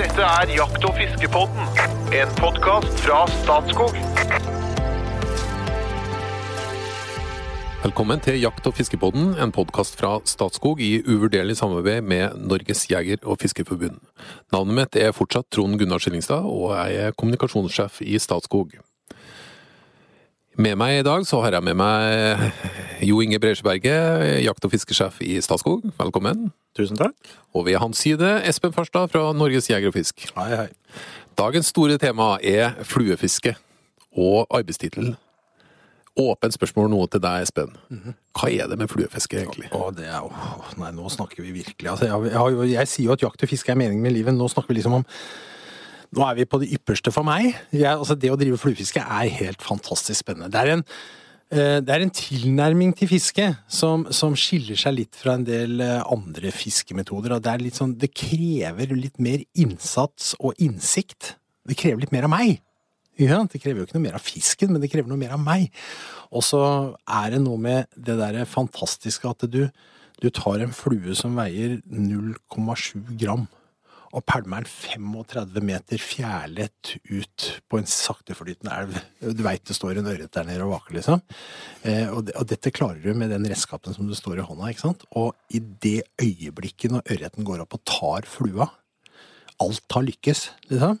Dette er Jakt- og fiskepodden, en podkast fra Statskog. Velkommen til Jakt- og fiskepodden, en podkast fra Statskog i uvurderlig samarbeid med Norges jeger- og fiskerforbund. Navnet mitt er fortsatt Trond Gunnar Skillingstad, og jeg er kommunikasjonssjef i Statskog. Med meg i dag så har jeg med meg Jo Inge Bresjeberget, jakt- og fiskesjef i Statskog. Velkommen. Tusen takk. Og ved hans side Espen Farstad fra Norges jeger og fisk. Hei, hei. Dagens store tema er fluefiske og arbeidstittel. Åpent spørsmål nå til deg, Espen. Hva er det med fluefiske, egentlig? Å, det er jo Nei, nå snakker vi virkelig. Altså, jeg, jeg, jeg, jeg sier jo at jakt og fiske er meningen med livet. Nå snakker vi liksom om Nå er vi på det ypperste for meg. Jeg, altså, det å drive fluefiske er helt fantastisk spennende. Det er en, eh, det er en tilnærming til fiske som, som skiller seg litt fra en del eh, andre fiskemetoder. og Det, sånn, det krever litt mer innsats og innsikt. Det krever litt mer av meg. Ja. Det krever jo ikke noe mer av fisken, men det krever noe mer av meg. Og så er det noe med det derre fantastiske at du, du tar en flue som veier 0,7 gram, og pælmer den 35 meter fjærlett ut på en sakteflytende elv. Du veit det står en ørret der nede og vaker, liksom. Eh, og, det, og dette klarer du med den redskapen som du står i hånda, ikke sant. Og i det øyeblikket når ørreten går opp og tar flua, alt har lykkes, liksom.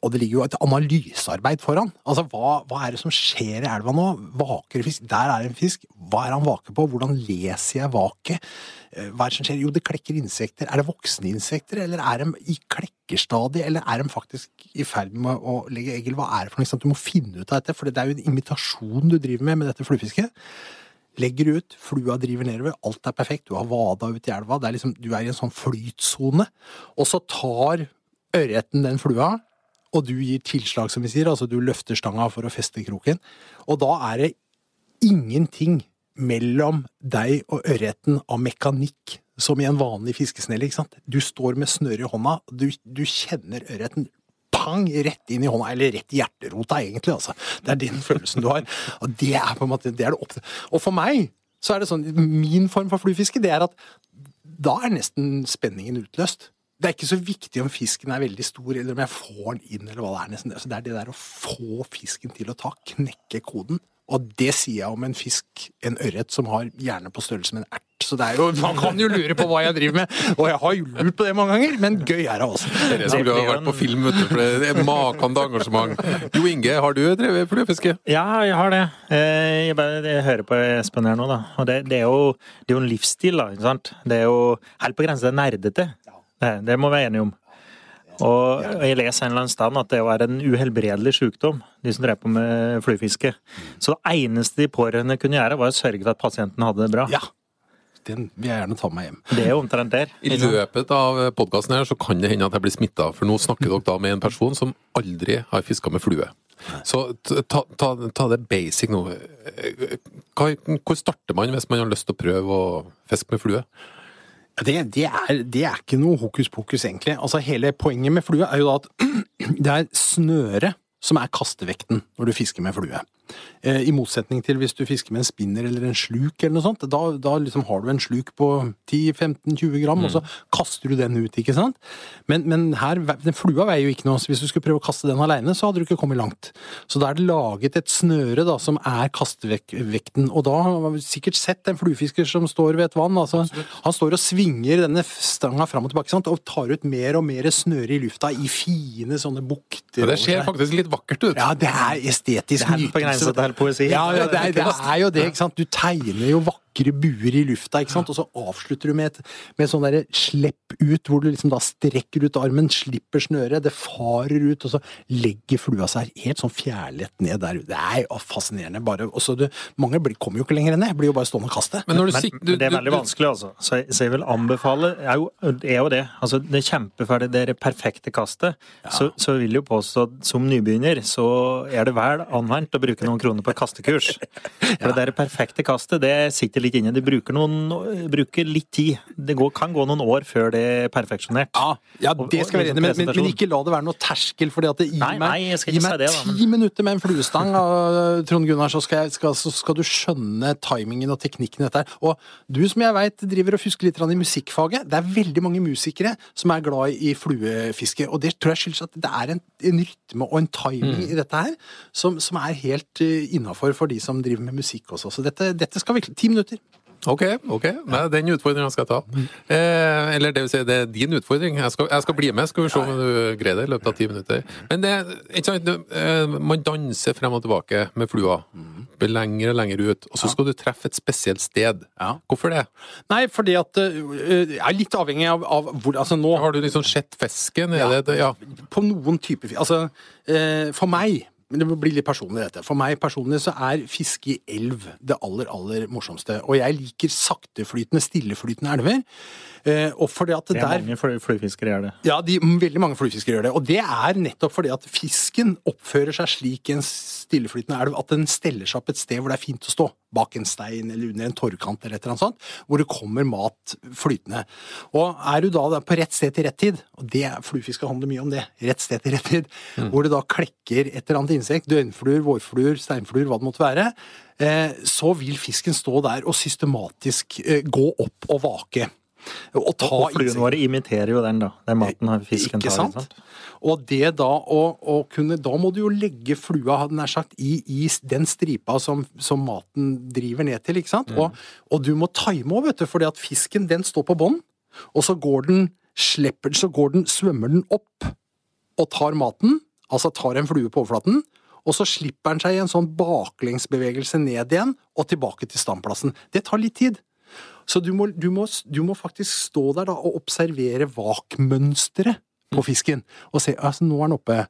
Og det ligger jo et analysearbeid foran. Altså, hva, hva er det som skjer i elva nå? Vaker fisk? Der er en fisk. Hva er han vaker på? Hvordan leser jeg vaket? Eh, Hva er det som skjer? Jo, det klekker insekter. Er det voksne insekter, eller er de i klekkerstadiet? Eller er de faktisk i ferd med å legge egg? Hva er det for noe? Du må finne ut av dette, for det er jo en imitasjon du driver med med dette fluefisket. Legger ut, flua driver nedover, alt er perfekt, du har vada ut i elva, er liksom, du er i en sånn flytsone. Og så tar ørreten den flua, og du gir tilslag, som vi sier, altså du løfter stanga for å feste kroken. Og da er det ingenting mellom deg og ørreten av mekanikk som i en vanlig fiskesnelle, ikke sant? Du står med snøret i hånda, du, du kjenner ørreten pang rett inn i hånda, eller rett i hjerterota, egentlig, altså. Det er den følelsen du har. Og det er på en måte, det er det opp Og for meg så er det sånn, min form for fluefiske, det er at da er nesten spenningen utløst. Det er ikke så viktig om fisken er veldig stor, eller om jeg får den inn, eller hva det er. nesten. Altså, det er det der å få fisken til å ta, knekke koden. Og det sier jeg om en fisk, en ørret, som har hjerne på størrelse med en ert. Så det er jo, man kan jo lure på hva jeg driver med, og jeg har jo lurt på det mange ganger, men gøy er det også. Det du har vært på film, vet du, for det er makende engasjement. Jo Inge, har du drevet fluefiske? Ja, jeg har det. Eh, Jeg, bare, jeg hører på Espen her nå, da. Og det, det, er jo, det er jo en livsstil, da. ikke sant? Det er jo helt på grensen til nerdete. Det, det må vi være enige om. Og jeg leser en eller annen stand at det var en uhelbredelig sykdom, de som drev på med flyfiske. Så det eneste de pårørende kunne gjøre, var å sørge for at pasienten hadde det bra. Ja, den vil jeg gjerne ta med meg hjem. Det er jo omtrent der. I løpet av podkasten her så kan det hende at jeg blir smitta, for nå snakker dere da med en person som aldri har fiska med flue. Så ta, ta, ta det basic nå. Hva, hvor starter man hvis man har lyst til å prøve å fiske med flue? Det, det, er, det er ikke noe hokus pokus, egentlig. Altså, hele poenget med flue er jo da at det er snøret som er kastevekten når du fisker med flue. Eh, I motsetning til hvis du fisker med en spinner eller en sluk eller noe sånt. Da, da liksom har du en sluk på 10-15-20 gram, og så kaster du den ut, ikke sant? Men, men her, den flua veier jo ikke noe, så hvis du skulle prøve å kaste den alene, så hadde du ikke kommet langt. Så da er det laget et snøre da, som er kastevekten, og da har vi sikkert sett en fluefisker som står ved et vann, altså, han står og svinger denne stanga fram og tilbake, sant? og tar ut mer og mer snøre i lufta i fine sånne bukter. Ja, det ser faktisk litt vakkert ut. Ja, det er estetisk Er poesi. Ja, ja det, er, det er jo det, ikke sant. Du tegner jo vakre buer i lufta, ikke sant. Og så avslutter du med et, med sånn derre slipp ut, hvor du liksom da strekker ut armen, slipper snøret, det farer ut, og så legger flua seg helt sånn fjærlett ned der ute. Det er jo fascinerende. bare, og så du, Mange blir, kommer jo ikke lenger enn det, blir jo bare stående og kaste. Men når du Men, sik- men det er veldig du- vanskelig, altså. Så jeg, så jeg vil anbefale er jo, er jo det. Altså, det kjempeferdig, det er det perfekte kastet. Så, så vil jo påstå at som nybegynner så er det vel anvendt å bruke noen kroner på et kastekurs. For det der perfekte kastet, det sitter sitter litt inne. Det bruker, noen, bruker litt tid. Det går, kan gå noen år før det er perfeksjonert. Ja, ja det skal være enig, men, men, men ikke la det være noe terskel. fordi at det, gi Nei, meg, nei, gi meg det, ti minutter med en fluestang, av Trond Gunnar, så skal, jeg, skal, så skal du skjønne timingen og teknikken i dette her. Og du som jeg veit driver og fusker litt i musikkfaget, det er veldig mange musikere som er glad i fluefiske. Og det tror jeg skyldes at det er en, en rytme og en timing Mm. i dette her som, som er helt uh, innafor for de som driver med musikk også. Så dette, dette skal vi Ti minutter. Ok, ok. Nei, den utfordringa skal jeg ta. Eh, eller det vil si, det er din utfordring. Jeg skal, jeg skal bli med, skal vi se om du greier det i løpet av ti minutter. Men det, ikke sant, du, eh, man danser frem og tilbake med flua. Blir lenger og lenger ut. Og så skal du treffe et spesielt sted. Ja. Hvorfor det? Nei, fordi at uh, Jeg er litt avhengig av, av hvor Altså nå Har du liksom sett fisken? Ja. Ja. på noen typer Altså, eh, for meg men det blir litt personlig, dette. For meg personlig så er fiske i elv det aller, aller morsomste. Og jeg liker sakteflytende, stilleflytende elver. Eh, og fordi at Det er der mange fly- fluefiskere gjør det. ja, de, veldig mange fluefiskere gjør det. Og det er nettopp fordi at fisken oppfører seg slik i en stilleflytende elv at den steller seg opp et sted hvor det er fint å stå. Bak en stein eller under en torvkant eller et eller annet sånt. Hvor det kommer mat flytende. Og er du da der på rett sted til rett tid, og det fluefiske handler mye om det, rett sted til rett tid, hvor det da klekker et eller annet insekt, døgnfluer, vårfluer, steinfluer, hva det måtte være, eh, så vil fisken stå der og systematisk eh, gå opp og vake. Og ta Og fluene våre imiterer jo den, da. Den maten fisken Ikke tar. sant? Og det da å, å kunne Da må du jo legge flua, hadde nær sagt, i, i den stripa som, som maten driver ned til, ikke sant? Og, og du må time òg, vet du, fordi at fisken, den står på bånn, og så går den slipper, så går den, svømmer den opp og tar maten, altså tar en flue på overflaten, og så slipper den seg i en sånn baklengsbevegelse ned igjen og tilbake til standplassen. Det tar litt tid. Så du må, du må, du må faktisk stå der da og observere vakmønsteret på fisken. Og se altså, nå er den oppe.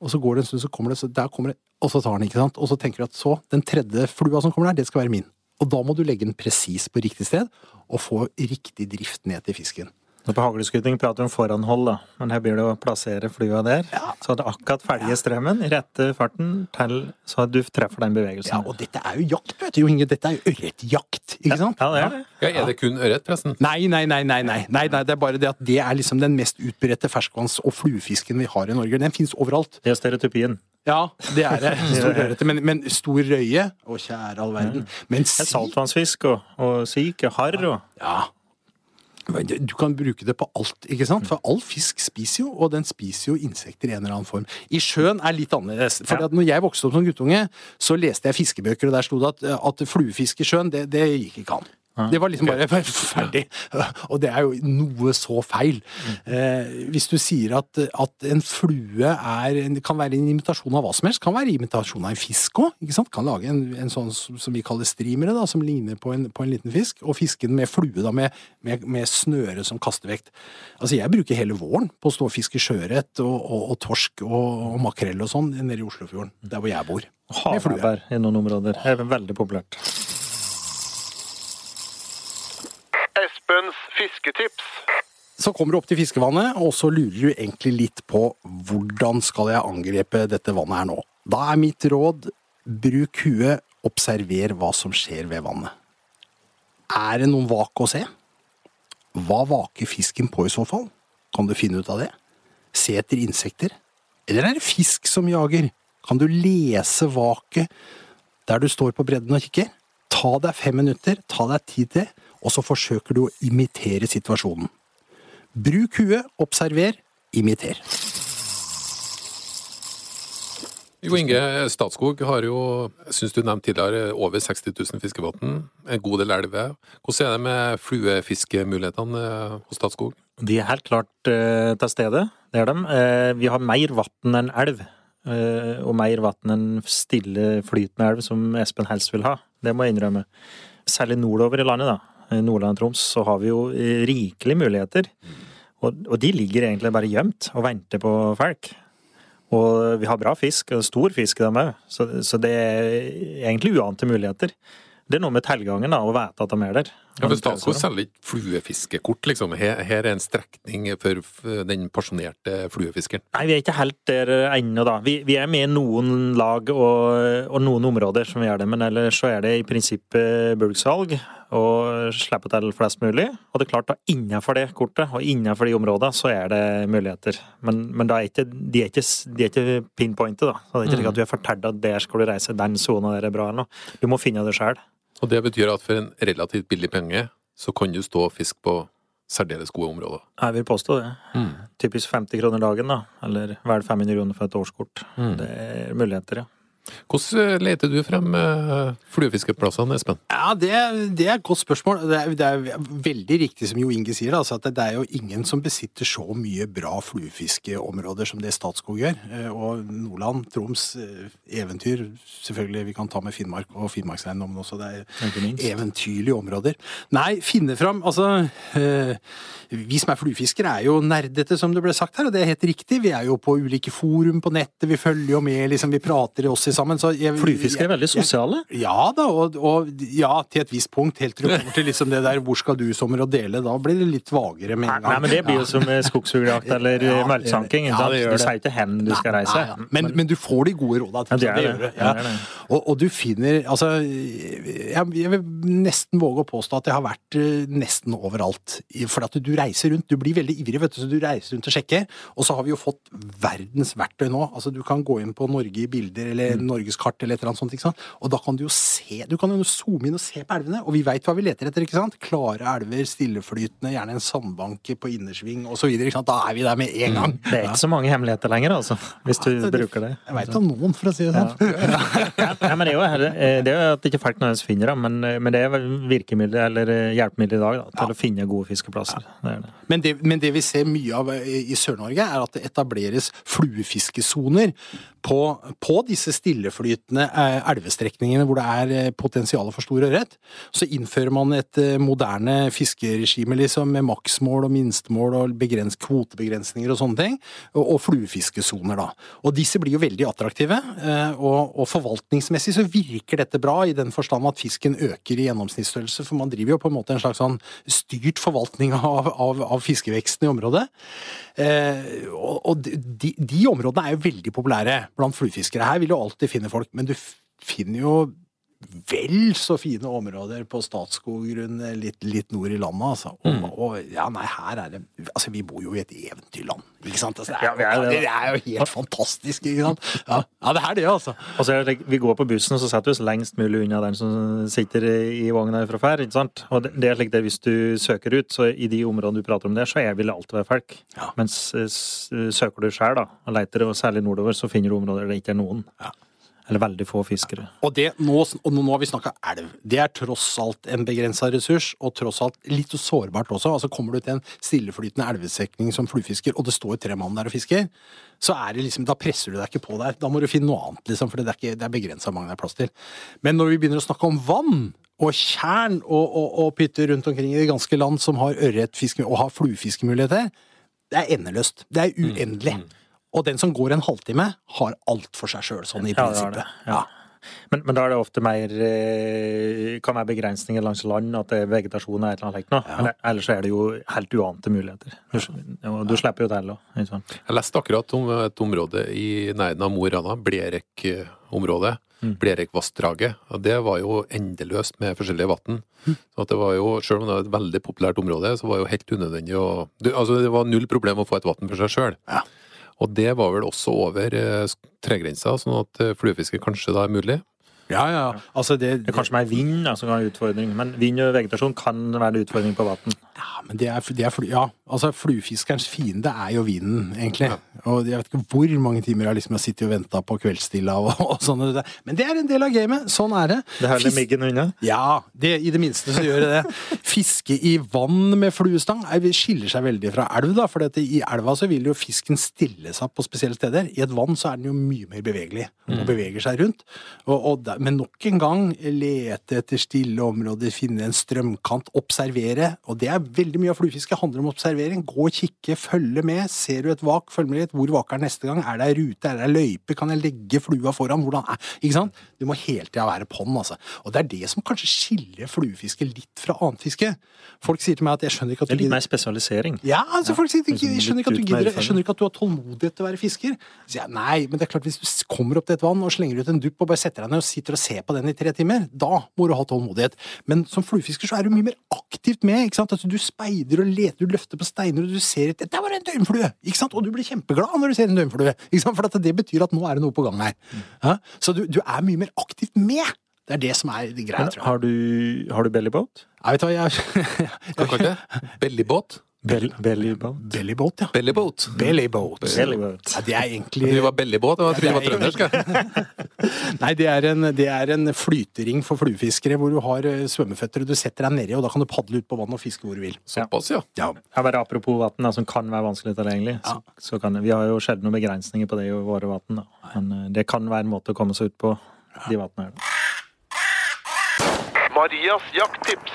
Og så går det en stund, så kommer det, så der kommer det, og så tar den, ikke sant. Og så tenker du at så, den tredje flua som kommer der, det skal være min. Og da må du legge den presis på riktig sted, og få riktig drift ned til fisken. Så på hagleskyting prater vi om foranhold, da. Men her blir det å plassere flua der. Så at akkurat følger strømmen i rette farten til så at du treffer den bevegelsen. Ja, og dette er jo jakt, vet du, Jo Inge. Dette er jo ørretjakt, ikke sant? Ja, det er det. ja, Er det kun ørret, forresten? Nei, nei, nei, nei, nei, nei, nei, det er bare det at det er liksom den mest utbredte ferskvanns- og fluefisken vi har i Norge. Den fins overalt. Det er stereotypien. Ja, det er det. Stor ørrete. Men, men stor røye Å, kjære all verden. Men Det er si saltvannsfisk og, og sik og harr og Ja. Du kan bruke det på alt, ikke sant? For all fisk spiser jo, og den spiser jo insekter i en eller annen form. I sjøen er litt annerledes. For Ja. at når jeg vokste opp som guttunge, så leste jeg fiskebøker, og der sto det at, at fluefisk i sjøen, det, det gikk ikke an. Det var liksom bare ferdig. Og det er jo noe så feil. Eh, hvis du sier at, at en flue er, kan være en imitasjon av hva som helst, kan være imitasjon av en fisk òg. Kan lage en, en sånn som vi kaller streamere, da, som ligner på en, på en liten fisk. Og fisken med flue da, med, med, med snøre som kastevekt. Altså, jeg bruker hele våren på å stå og fiske sjøørret og, og, og torsk og, og makrell og sånn nede i Oslofjorden, der hvor jeg bor. Med i noen områder. Det er veldig populært. Fisketips. Så kommer du opp til fiskevannet, og så lurer du egentlig litt på hvordan skal jeg angripe dette vannet her nå. Da er mitt råd bruk huet, observer hva som skjer ved vannet. Er det noen vak å se? Hva vaker fisken på i så fall? Kan du finne ut av det? Se etter insekter? Eller er det fisk som jager? Kan du lese vaket der du står på bredden og kikker? Ta deg fem minutter, ta deg tid til, og så forsøker du å imitere situasjonen. Bruk huet, observer, imiter. Jo Inge, Statskog har jo, syns du nevnte tidligere, over 60 000 fiskevann. En god del elver. Hvordan er det med fluefiskemulighetene eh, hos Statskog? De er helt klart eh, til stede, det er de. Eh, vi har mer vann enn elv. eh, og mer vann enn stille, flytende elv, som Espen helst vil ha. Det må jeg innrømme. Særlig nordover i landet, da. I Nordland og Troms, så har vi jo eh, rikelige muligheter. Og, og de ligger egentlig bare gjemt og venter på folk. Og vi har bra fisk, og stor fisk dem òg, så, så det er egentlig uante muligheter. Det er noe med tilgangen, da, å vite at de er der. Ja, for Statskog selger ikke fluefiskekort, liksom. Her, her er en strekning for den pasjonerte fluefiskeren. Nei, vi er ikke helt der ennå, da. Vi, vi er med i noen lag og, og noen områder som vi gjør det, men ellers så er det i prinsippet bulksalg og slippe til flest mulig. Og det er klart, da innenfor det kortet og innenfor de områdene, så er det muligheter. Men, men er ikke, de, er ikke, de er ikke pinpointet, da. Så det er ikke slik at du er fortalt at der skal du reise, den sona der er bra eller noe. Du må finne det sjøl. Og det betyr at for en relativt billig penge, så kan du stå og fiske på særdeles gode områder. Jeg vil påstå det. Typisk 50 kroner dagen, da. Eller vel 500 kroner for et årskort. Det er muligheter, ja. Hvordan leter du frem eh, fluefiskeplassene, Espen? Ja, det, det er et godt spørsmål. Det er, det er veldig riktig som Jo Inge sier, altså, at det, er jo ingen som besitter så mye bra fluefiskeområder som det Statskog gjør. Eh, Og Nordland, Troms, eh, eventyr. Selvfølgelig, vi kan ta med Finnmark og Finnmarkseiendommen også. Det er eventyrlige områder. Nei, finne fram Altså, eh, vi som er fluefiskere er jo nerdete, som det ble sagt her, og det er helt riktig. Vi er jo på ulike forum på nettet, vi følger jo med, liksom, vi prater oss sammen. Så jeg, Flyfiskere er veldig sosiale. ja da, og, og ja, til et visst punkt. Helt til du kommer til liksom det der 'hvor skal du sommer og dele', da blir det litt vagere med en gang. Nei, men det blir jo som eh, skogsfugljakt eller Ja, eh, melkesanking. ja, Du sier ikke hen du skal reise. Nei, ja. men, men du får de gode råda. Ja, det det. gjør det det. Og, og du finner Altså, jeg, jeg vil nesten våge å påstå at jeg har vært eh, nesten overalt. For at du reiser rundt. Du blir veldig ivrig, vet du, så du reiser rundt og sjekker. Og så har vi jo fått verdens verktøy nå. Altså, du kan gå inn på Norge i bilder eller. Norgeskart eller et eller annet sånt, ikke sant. Og da kan du jo se Du kan jo zoome inn og se på elvene, og vi veit hva vi leter etter, ikke sant. Klare elver, stilleflytende, gjerne en sandbanke på innersving osv. Da er vi der med en gang. Det er ikke så mange hemmeligheter lenger, altså. Hvis du bruker det. Jeg veit om noen, for å si det sånn. Ja, men det er jo heller- eh, det er jo at ikke folk nødvendigvis finner dem, men, eh, men det er vel virkemiddel eller eh, hjelpemiddel i dag da, til å finne gode fiskeplasser. Det det. Men det, men det vi ser mye av i i Sør-Norge, er at det etableres fluefiskesoner på, på disse stilleflytende eh, elvestrekningene hvor det er eh, potensial for stor ørret. Så innfører man et eh, moderne fiskeregime liksom, med maksmål og minstemål og begrens, kvotebegrensninger og sånne ting, og, og fluefiskesoner. da. Og disse blir jo veldig attraktive, og, og forvaltningsmessig så virker dette bra i den forstand at fisken øker i gjennomsnittsstørrelse, for man driver jo på en måte en slags sånn styrt forvaltning av, av, av fiskeveksten i området. Og og de, de områdene er jo veldig populære blant fluefiskere. Her vil du alltid finne folk, men du finner jo vel så fine områder på Statskog-grunn litt, litt nord i landet, altså. Og, og ja, nei, her er det Altså, vi bor jo i et eventyrland, ikke sant? Altså, det, er, Ja, er det, det er jo helt fantastisk, ikke sant? Ja, ja det er det, altså. Og så det, vi går på bussen, og så setter vi oss lengst mulig unna den som sitter i vogna fra før. ikke sant? Og det, er slik det hvis du søker ut, så i de områdene du prater om der, så er, vil det alltid være folk. Ja. Mens eh, søker du sjøl, da, og leter, og særlig nordover, så finner du områder der det ikke er noen. Ja. Eller veldig få fiskere. Og, det, nå, og nå har vi snakka elv. Det er tross alt en begrensa ressurs, og tross alt litt sårbart også. Altså Kommer du til en stilleflytende elvesekning som fluefisker, og det står tre mann der og fisker, så er det liksom, da presser du deg ikke på der. Da må du finne noe annet, liksom, for det er, ikke, det er begrensa mange det er plass til. Men når vi begynner å snakke om vann og tjern og, og, og pytter rundt omkring i det ganske land som har ørretfiske og har fluefiskemuligheter, det er endeløst. Det er uendelig. Og den som går en halvtime, har alt for seg sjøl, sånn i Ja, det det. prinsippet. Ja. Men, men da er det ofte mer eh, Kan være begrensninger langs land, at det er vegetasjon og et eller annet slikt noe. Men ellers er det jo helt uante muligheter. Du, og du slipper jo til òg. Jeg leste akkurat om et område i nærheten av Mo i Rana, Blerek-området. Blerekvassdraget. Og det var jo endeløst med forskjellige vann. Så det var jo, selv om det var et veldig populært område, så var det jo helt unødvendig å du, Altså, det var null problem å få et vann for seg sjøl. Ja. Og det var vel også over eh, tregrensa, sånn at eh, fluefiske kanskje da er mulig. Ja, ja. Altså det, Det er kanskje mer vind da, som kan være utfordring, men vind og vegetasjon kan være en utfordring på vann. Ja, men det er, det er fly, ja, altså fluefiskerens fiende er jo vinden, egentlig. Og jeg vet ikke hvor mange timer jeg liksom har sittet og venta på kveldsstilla og, og sånn. Men det er en del av gamet. Sånn er det. Det holder Fis- miggen unna. Ja, det, i det minste så gjør det det. Fiske i vann med fluestang er, skiller seg veldig fra elv, da. For i elva så vil jo fisken stille seg på spesielle steder. I et vann så er den jo mye mer bevegelig, og beveger seg rundt. Og, og der, men nok en gang lete etter stille områder, finne en strømkant, observere. Og det er veldig mye av fluefiske handler om observering. Gå og kikke, følge med. Ser du et vak, følg med litt. Uansett hvor vakeren neste gang. Er det ei rute, er det ei løype, kan jeg legge flua foran? Hvordan er Ikke sant? Du må hele tida være på den, altså. Og det er det som kanskje skiller fluefiske litt fra annet fiske. Folk sier til meg at jeg skjønner ikke at Det er du litt mer spesialisering. ja, altså folk sier ikke, jeg skjønner ikke, at du gidder, jeg skjønner ikke at du har tålmodighet til å være fisker. Så jeg, nei, men det er klart hvis du kommer opp til et vann og slenger ut en dupp og bare setter deg ned og sitter og ser på den i tre timer, da må du ha tålmodighet. Men som fluefisker så er du mye mer aktivt med. ikke sant? Altså, du speider og leter, du løfter på steiner og du ser et Der var det en døgnflue! ikke sant? Og du blir kjempeglad når du ser en døgnflue. ikke sant? For at det betyr at nå er det noe på gang her. Ja? Så du, du er mye mer aktivt med. Det er det som er greia, jeg. har du, har du bellybåt? Jeg vet hva, jeg? Bellybåt? Bell, bellyboat? Bellyboat, ja. Bellyboat. Bellyboat. Bellyboat. Ja, det er egentlig Det var bellyboat, jeg trodde det var Ja, det er trøndersk. Nei, det er, en, det er en flytering for fluefiskere hvor du har eh, svømmeføtter og du setter deg nedi, og da kan du padle ut på vannet og fiske hvor du vil. Såpass, ja. Ja. Ja, bare Apropos vann, som kan være vanskelig tilgjengelig. Så, så kan, vi har jo sjelden noen begrensninger på det i våre vann. Men eh, det kan være en måte å komme seg ut på de vannene her. Marias jakttips.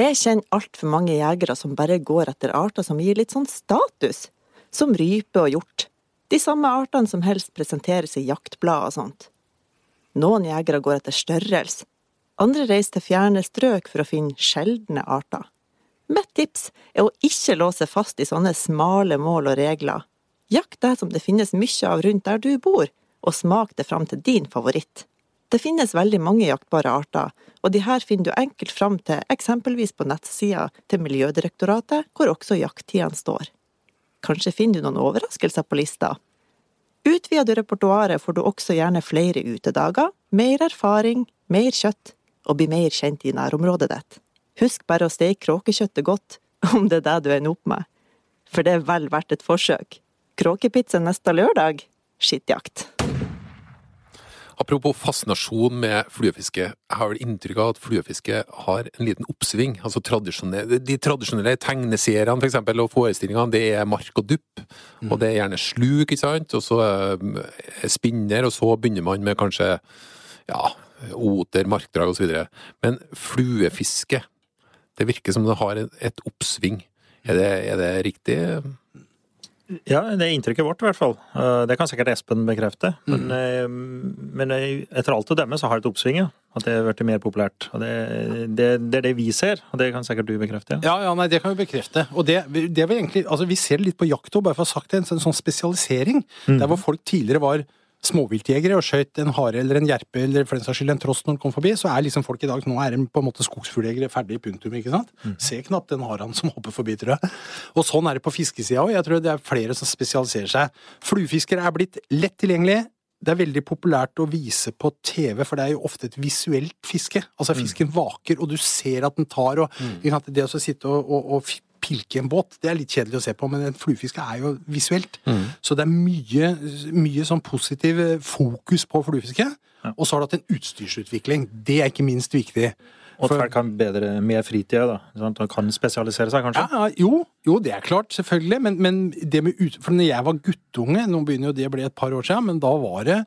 Jeg kjenner altfor mange jegere som bare går etter arter som gir litt sånn status, som rype og hjort. De samme artene som helst presenteres i jaktblad og sånt. Noen jegere går etter størrelse, andre reiser til fjerne strøk for å finne sjeldne arter. Mitt tips er å ikke låse fast i sånne smale mål og regler. Jakt det som det finnes mye av rundt der du bor, og smak det fram til din favoritt. Det finnes veldig mange jaktbare arter, og de her finner du enkelt fram til eksempelvis på nettsida til Miljødirektoratet, hvor også jakttidene står. Kanskje finner du noen overraskelser på lista? Utvider du repertoaret, får du også gjerne flere utedager, mer erfaring, mer kjøtt, og blir mer kjent i nærområdet ditt. Husk bare å steke kråkekjøttet godt, om det er det du ender opp med. For det er vel verdt et forsøk. Kråkepizza neste lørdag? Skittjakt. Apropos fascinasjon med fluefiske. Jeg har vel inntrykk av at fluefiske har en liten oppsving. Altså tradisjonelle, de tradisjonelle tegneseriene for eksempel, og forestillingene, det er mark og dupp. Og det er gjerne sluk, ikke sant? Og så eh, spinner, og så begynner man med kanskje ja, oter, markdrag osv. Men fluefiske, det virker som det har et oppsving. Er det, er det riktig? Ja, det er inntrykket vårt i hvert fall. Eh, Det kan sikkert Espen bekrefte. Men, mm. men eh, etter alt å dømme så har det et oppsving, ja. At det har blitt mer populært. Og det, det, det er det vi ser, og det kan sikkert du bekrefte. Ja. Ja, ja, nei, det kan vi bekrefte. Og det, det er vel egentlig, altså Vi ser det litt på jakt òg, bare for å ha sagt det. En sånn, sånn spesialisering. Der hvor folk tidligere var småviltjegere og skjøt en hare eller en jerpe eller for den saks skyld en trost når den kom forbi, så er liksom folk i dag Nå er de på en måte skogsfugljegere ferdig punktum, ikke sant? Ser knapt den haren som hopper forbi, tror jeg. Og sånn er det på fiskesida òg. Jeg tror det er flere som spesialiserer seg. Fluefiskere er blitt lett tilgjengelig. Det er veldig populært å vise på TV, for det er jo ofte et visuelt fiske. Altså fisken vaker, og du ser at den tar, og mm. det å sitte og, og, og pilke en båt, det er litt kjedelig å se på, men en fluefiske er jo visuelt. Så det er mye, mye sånn positiv eh, fokus på fluefiske. Og så har du hatt en utstyrsutvikling. Det er ikke minst viktig. Og at folk kan bedre med fritida, da. Sant? Og kan spesialisere seg, kanskje. Ja, ja, jo, jo, det er klart, selvfølgelig. Men, men det med ut... For når jeg var guttunge, nå begynner jo det å bli et par år siden, men da var det,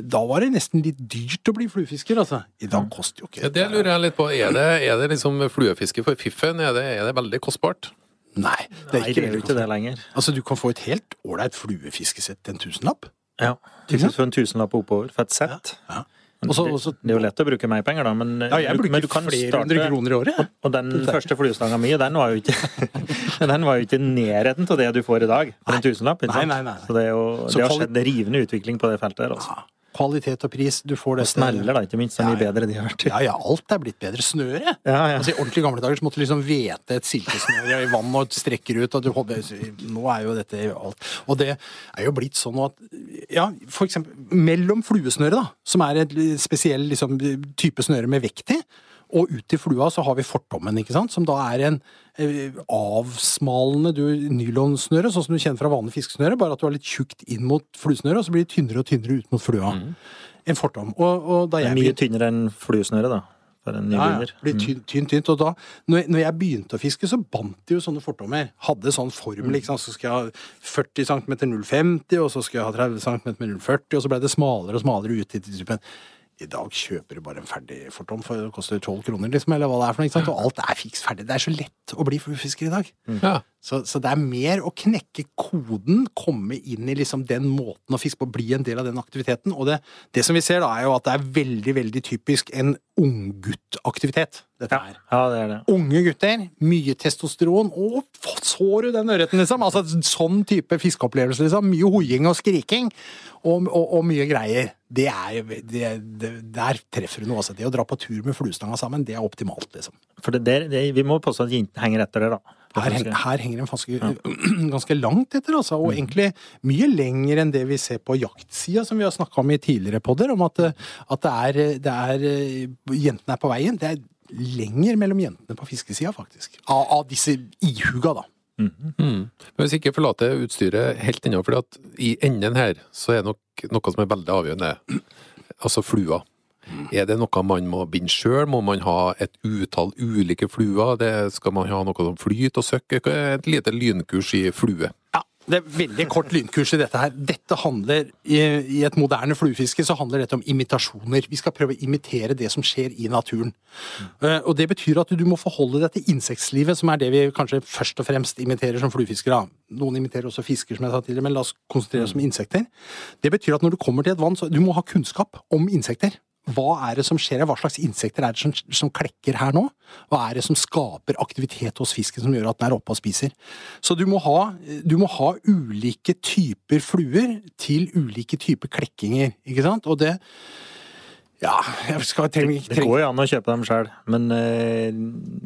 da var det nesten litt dyrt å bli fluefisker, altså. I dag koster jo ikke Ja, det lurer jeg litt på. Er det, er det liksom fluefiske for fiffen? Er det, er det veldig kostbart? Nei, det er Nei, ikke det er jo ikke det lenger. Altså, du kan få et helt ålreit fluefiskesett til en tusenlapp. Ja. Sant? For en tusenlapp oppover for et sett. Ja. ja. Også, også, det, det er jo lett å bruke mer penger, da, men, Ja, jeg bruker men du kan flere starte- hundre kroner i året. jeg. Og den første fluestanga mi, den var jo ikke Den var jo ikke i nærheten av det du får i dag for en tusenlapp. ikke sant? nei, nei, nei. Så det, jo, det har skjedd en rivende utvikling på det feltet her. altså. Kvalitet og pris, du får Og sneller, da, ikke minst. Det er Ja, mye bedre de har vært. Ja, ja, alt er blitt bedre. Snøret. Ja, ja. Altså, I ordentlig gamle dager så måtte du liksom hvete et silkesnøre i vann og strekker ut. Og du, håper nå er jo dette alt. Og det er jo blitt sånn at Ja, for eksempel mellom fluesnøret, da, som er en spesiell liksom, type snøre med vekt i, og ut i flua så har vi fortommen, ikke sant? som da er en eh, avsmalende nylonsnøre, sånn som du kjenner fra vanlig fiskesnøre, bare at du har litt tjukt inn mot fluesnøret, og så blir det tynnere og tynnere ut mot flua. En fortom. Og, og Det er mye begynte- tynnere enn fluesnøre, da. For en ja, ja. Blir tynt, tynt, tynt. Og da, når jeg, når jeg begynte å fiske, så bandt de jo sånne fortommer. Hadde sånn formel, ikke sant. Så skal jeg ha 40 cm 0,50, og så skal jeg ha 30 cm med 0,40, og så ble det smalere og smalere ut i typen. I dag kjøper du bare en ferdig fortom for det koster tolv kroner, liksom, eller hva det er for noe. ikke sant? Og alt er fiks ferdig. Det er så lett å bli fluefisker i dag. Ja. Så, så det er mer å knekke koden, komme inn i liksom den måten å fiske på, bli en del av den aktiviteten. Og det, det som vi ser, da, er jo at det er veldig, veldig typisk en ungguttaktivitet, dette her. Ja, det er det. Unge gutter, mye testosteron, og så du den ørreten, liksom? Altså, sånn type fiskeopplevelse, liksom. Mye hoiing og skriking, og, og, og mye greier. Det er, det, det, der treffer du noe. Altså. Det å dra på tur med fluestanga sammen, det er optimalt, liksom. For det der, vi må påstå at jentene henger etter det, da. Her, her henger de ja. ganske langt etter, altså, og egentlig mye lenger enn det vi ser på jaktsida, som vi har snakka om i tidligere podder, om at, at det, er, det er Jentene er på veien. Det er lenger mellom jentene på fiskesida, faktisk. Av, av disse ihuga, da. Mm. Men hvis ikke forlater utstyret helt ennå, for i enden her så er det nok noe som er veldig avgjørende. Altså flua. Er det noe man må binde sjøl? Må man ha et utall ulike fluer? Det, skal man ha noe som flyt og søkk? Et lite lynkurs i flue. Ja, det er veldig kort lynkurs i dette her. Dette handler, i, I et moderne fluefiske så handler dette om imitasjoner. Vi skal prøve å imitere det som skjer i naturen. Eh, og Det betyr at du må forholde deg til insektlivet, som er det vi kanskje først og fremst imiterer som fluefiskere. Noen imiterer også fisker, som jeg sa tidligere, men la oss konsentrere oss om insekter. Det betyr at når du kommer til et vann, så du må ha kunnskap om insekter. Hva er det som skjer her? Hva slags insekter er det som, som klekker her nå? Hva er det som skaper aktivitet hos fisken som gjør at den er oppe og spiser? Så du må ha, du må ha ulike typer fluer til ulike typer klekkinger, ikke sant? Og det Ja, jeg skal tenke, tenke. Det går jo an å kjøpe dem sjøl, men eh,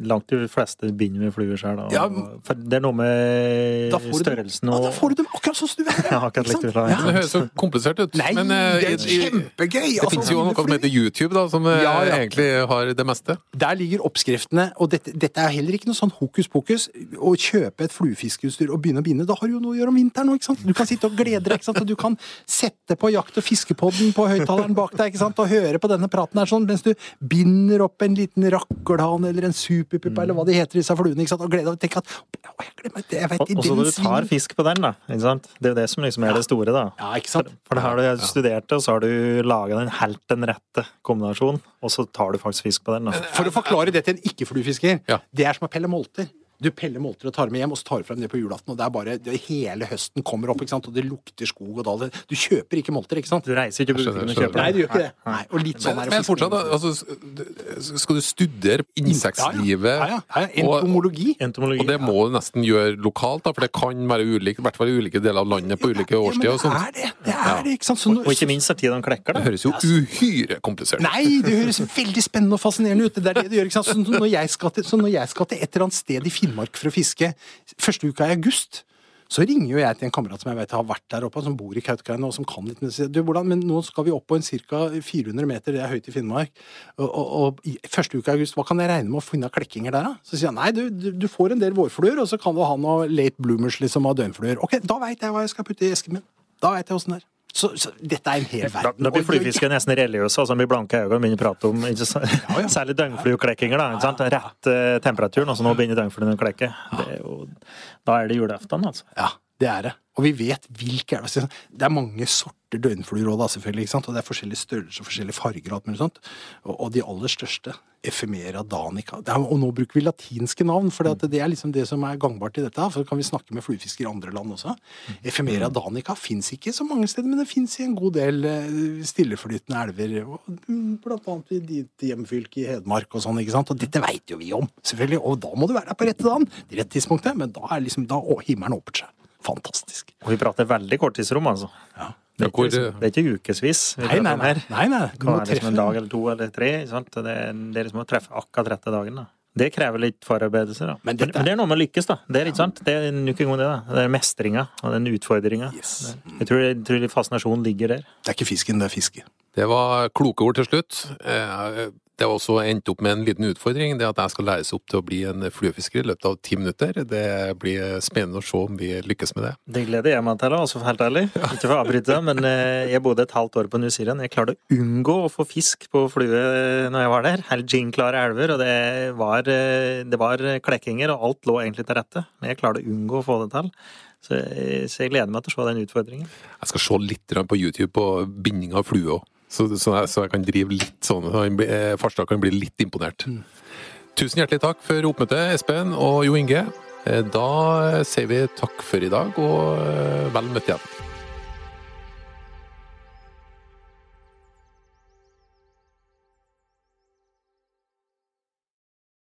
langt de fleste binder med fluer sjøl. Ja, det er noe med da får størrelsen ja, og da får du dem akkurat sånn som du vil! Ja, akkurat likt sant? Ja. Det høres så komplisert ut. Nei, men eh, det er kjempegøy! Det altså, finnes jo noe som heter YouTube, da, som eh, Ja, ja. egentlig har det meste. Der ligger oppskriftene, og dette, dette er heller ikke noe sånn hokus pokus. Å kjøpe et fluefiskeutstyr og begynne å binde, da har du jo noe å gjøre om vinteren òg, ikke sant? Du kan sitte og glede deg, ikke sant? Og du kan sette på jakt- og fiskepodden på høyttaleren bak deg, ikke sant? Og høre på denne praten her sånn, mens du binder opp en liten rakkelhan eller en superpuppe, eller hva de heter, disse fluene, ikke sant? Og gleder deg og tenker at, å, jeg glemmer det, jeg vet, Og så når du tar fisk på den, da. Ikke sant? Det er jo det som liksom er det store, da. Ja, ikke sant? For da har du studert det, og så har du laga den helt den rette kombinasjonen, og så tar du faktisk fisk på den. da. For å forklare det til en ikke-fluefisker, Ja. det er som å pelle molter. Du peller molter og tar med hjem, og så tar du frem det på julaften, og det er bare det, hele høsten kommer opp, ikke sant, og det lukter skog og dal. Du kjøper ikke molter, ikke sant? Du reiser ikke på butikken og kjøper Nei, du gjør ikke det. Nei, og litt sånn Men, er det men fortsatt, da, altså, skal du studere insektlivet? Ja, ja, ja, ja. Entomologi. Entomologi. Og det må du nesten gjøre lokalt, da, for det kan være ulikt, i hvert fall i ulike deler av landet på ulike Ja, men årstider og det er det. Det er det, ikke sant? Og når, og ikke minst er tida de klekker, da. Det høres jo uhyre komplisert ut. Nei, det høres veldig spennende og fascinerende ut. Det er det du gjør, ikke sant? Så når jeg skal til, så når jeg skal til et eller annet sted i Finnmark for å fiske første uka i august, så ringer jo jeg til en kamerat som jeg vet har vært der oppe, som bor i Kautokeino og som kan litt. Men, du, hvordan, men nå skal vi opp på en ca. 400 meter, det er høyt i Finnmark. Og, og, og første uke i august, hva kan jeg regne med å finne av klekkinger der, da? Så sier han nei, du, du, du får en del vårfluer, og så kan du ha noe late bloomers liksom av døgnfluer. Ok, da veit jeg hva jeg skal putte i esken min. Da veit jeg åssen det er. Så, så dette er en hel verden. da blir og- nesten religiøse. Altså, blir blanke øyne og begynner å prate om sant? ja. Særlig døgnflyklekkinger da? Rett eh, temperaturen, og så nå begynner døgnfluene å klekke. Det jo, da er det julaften, altså. Ja, det er det. Og vi vet hvilke er det. Det er mange sorter døgnfluer òg, da, selvfølgelig. ikke sant? Og det er forskjellige størrelser, forskjellige farger og sånt. Og, og de aller største, Ephemera danica. Er, og nå bruker vi latinske navn, for det er liksom det som er gangbart i dette. For så kan vi snakke med fluefiskere i andre land også. Ephemera danica fins ikke så mange steder, men det fins i en god del eh, stilleflytende elver. og, mm, Blant annet i ditt hjemfylke i Hedmark og sånn. ikke sant? Og dette veit jo vi om, selvfølgelig. Og da må du være der på rette dagen, det rette tidspunktet. Men da er liksom, da å, himmelen åpner seg. Fantastisk. Og vi prater veldig korttidsrom, altså. Ja. Det er ikke, liksom- det er ikke ukevis Nei, nei, nei. nei, nei. Du Det må treffe liksom en dag eller to eller tre. Sant? Det, er, det er liksom å treffe akkurat rette dagen. da. Det krever litt forarbeidelse. da. Men dette men det er noe med å lykkes, da. Det er ikke sant? Det er nok en gang det. da. Det er mestringa og den utfordringa. Yes. Jeg tror, jeg tror fascinasjonen ligger der. Det er ikke fisken, det er fisken Det var kloke ord til slutt. Eh, Det har også endt opp med en liten utfordring. Det at jeg skal læres opp til å bli en fluefisker i løpet av ti minutter. Det blir spennende å se om vi lykkes med det. Det gleder jeg meg til, altså, helt ærlig. Ikke for å avbryte, men eh, jeg bodde et halvt år på New Zealand. Jeg klarte å unngå å få fisk på flue når jeg var der. Helt ginklare elver, og det var, eh, det var klekkinger, og alt lå egentlig til rette. Men jeg klarte å unngå å få det til. Så, jeg- så jeg gleder meg til å se den utfordringen. Jeg skal se litt på YouTube på binding av flue òg. Så, så, jeg, så jeg kan drive litt sånn eh, Farstad kan bli litt imponert. Tusen hjertelig takk for oppmøtet, Espen og Jo Inge. Eh, Da sier vi takk for i dag, og eh, vel møtt igjen.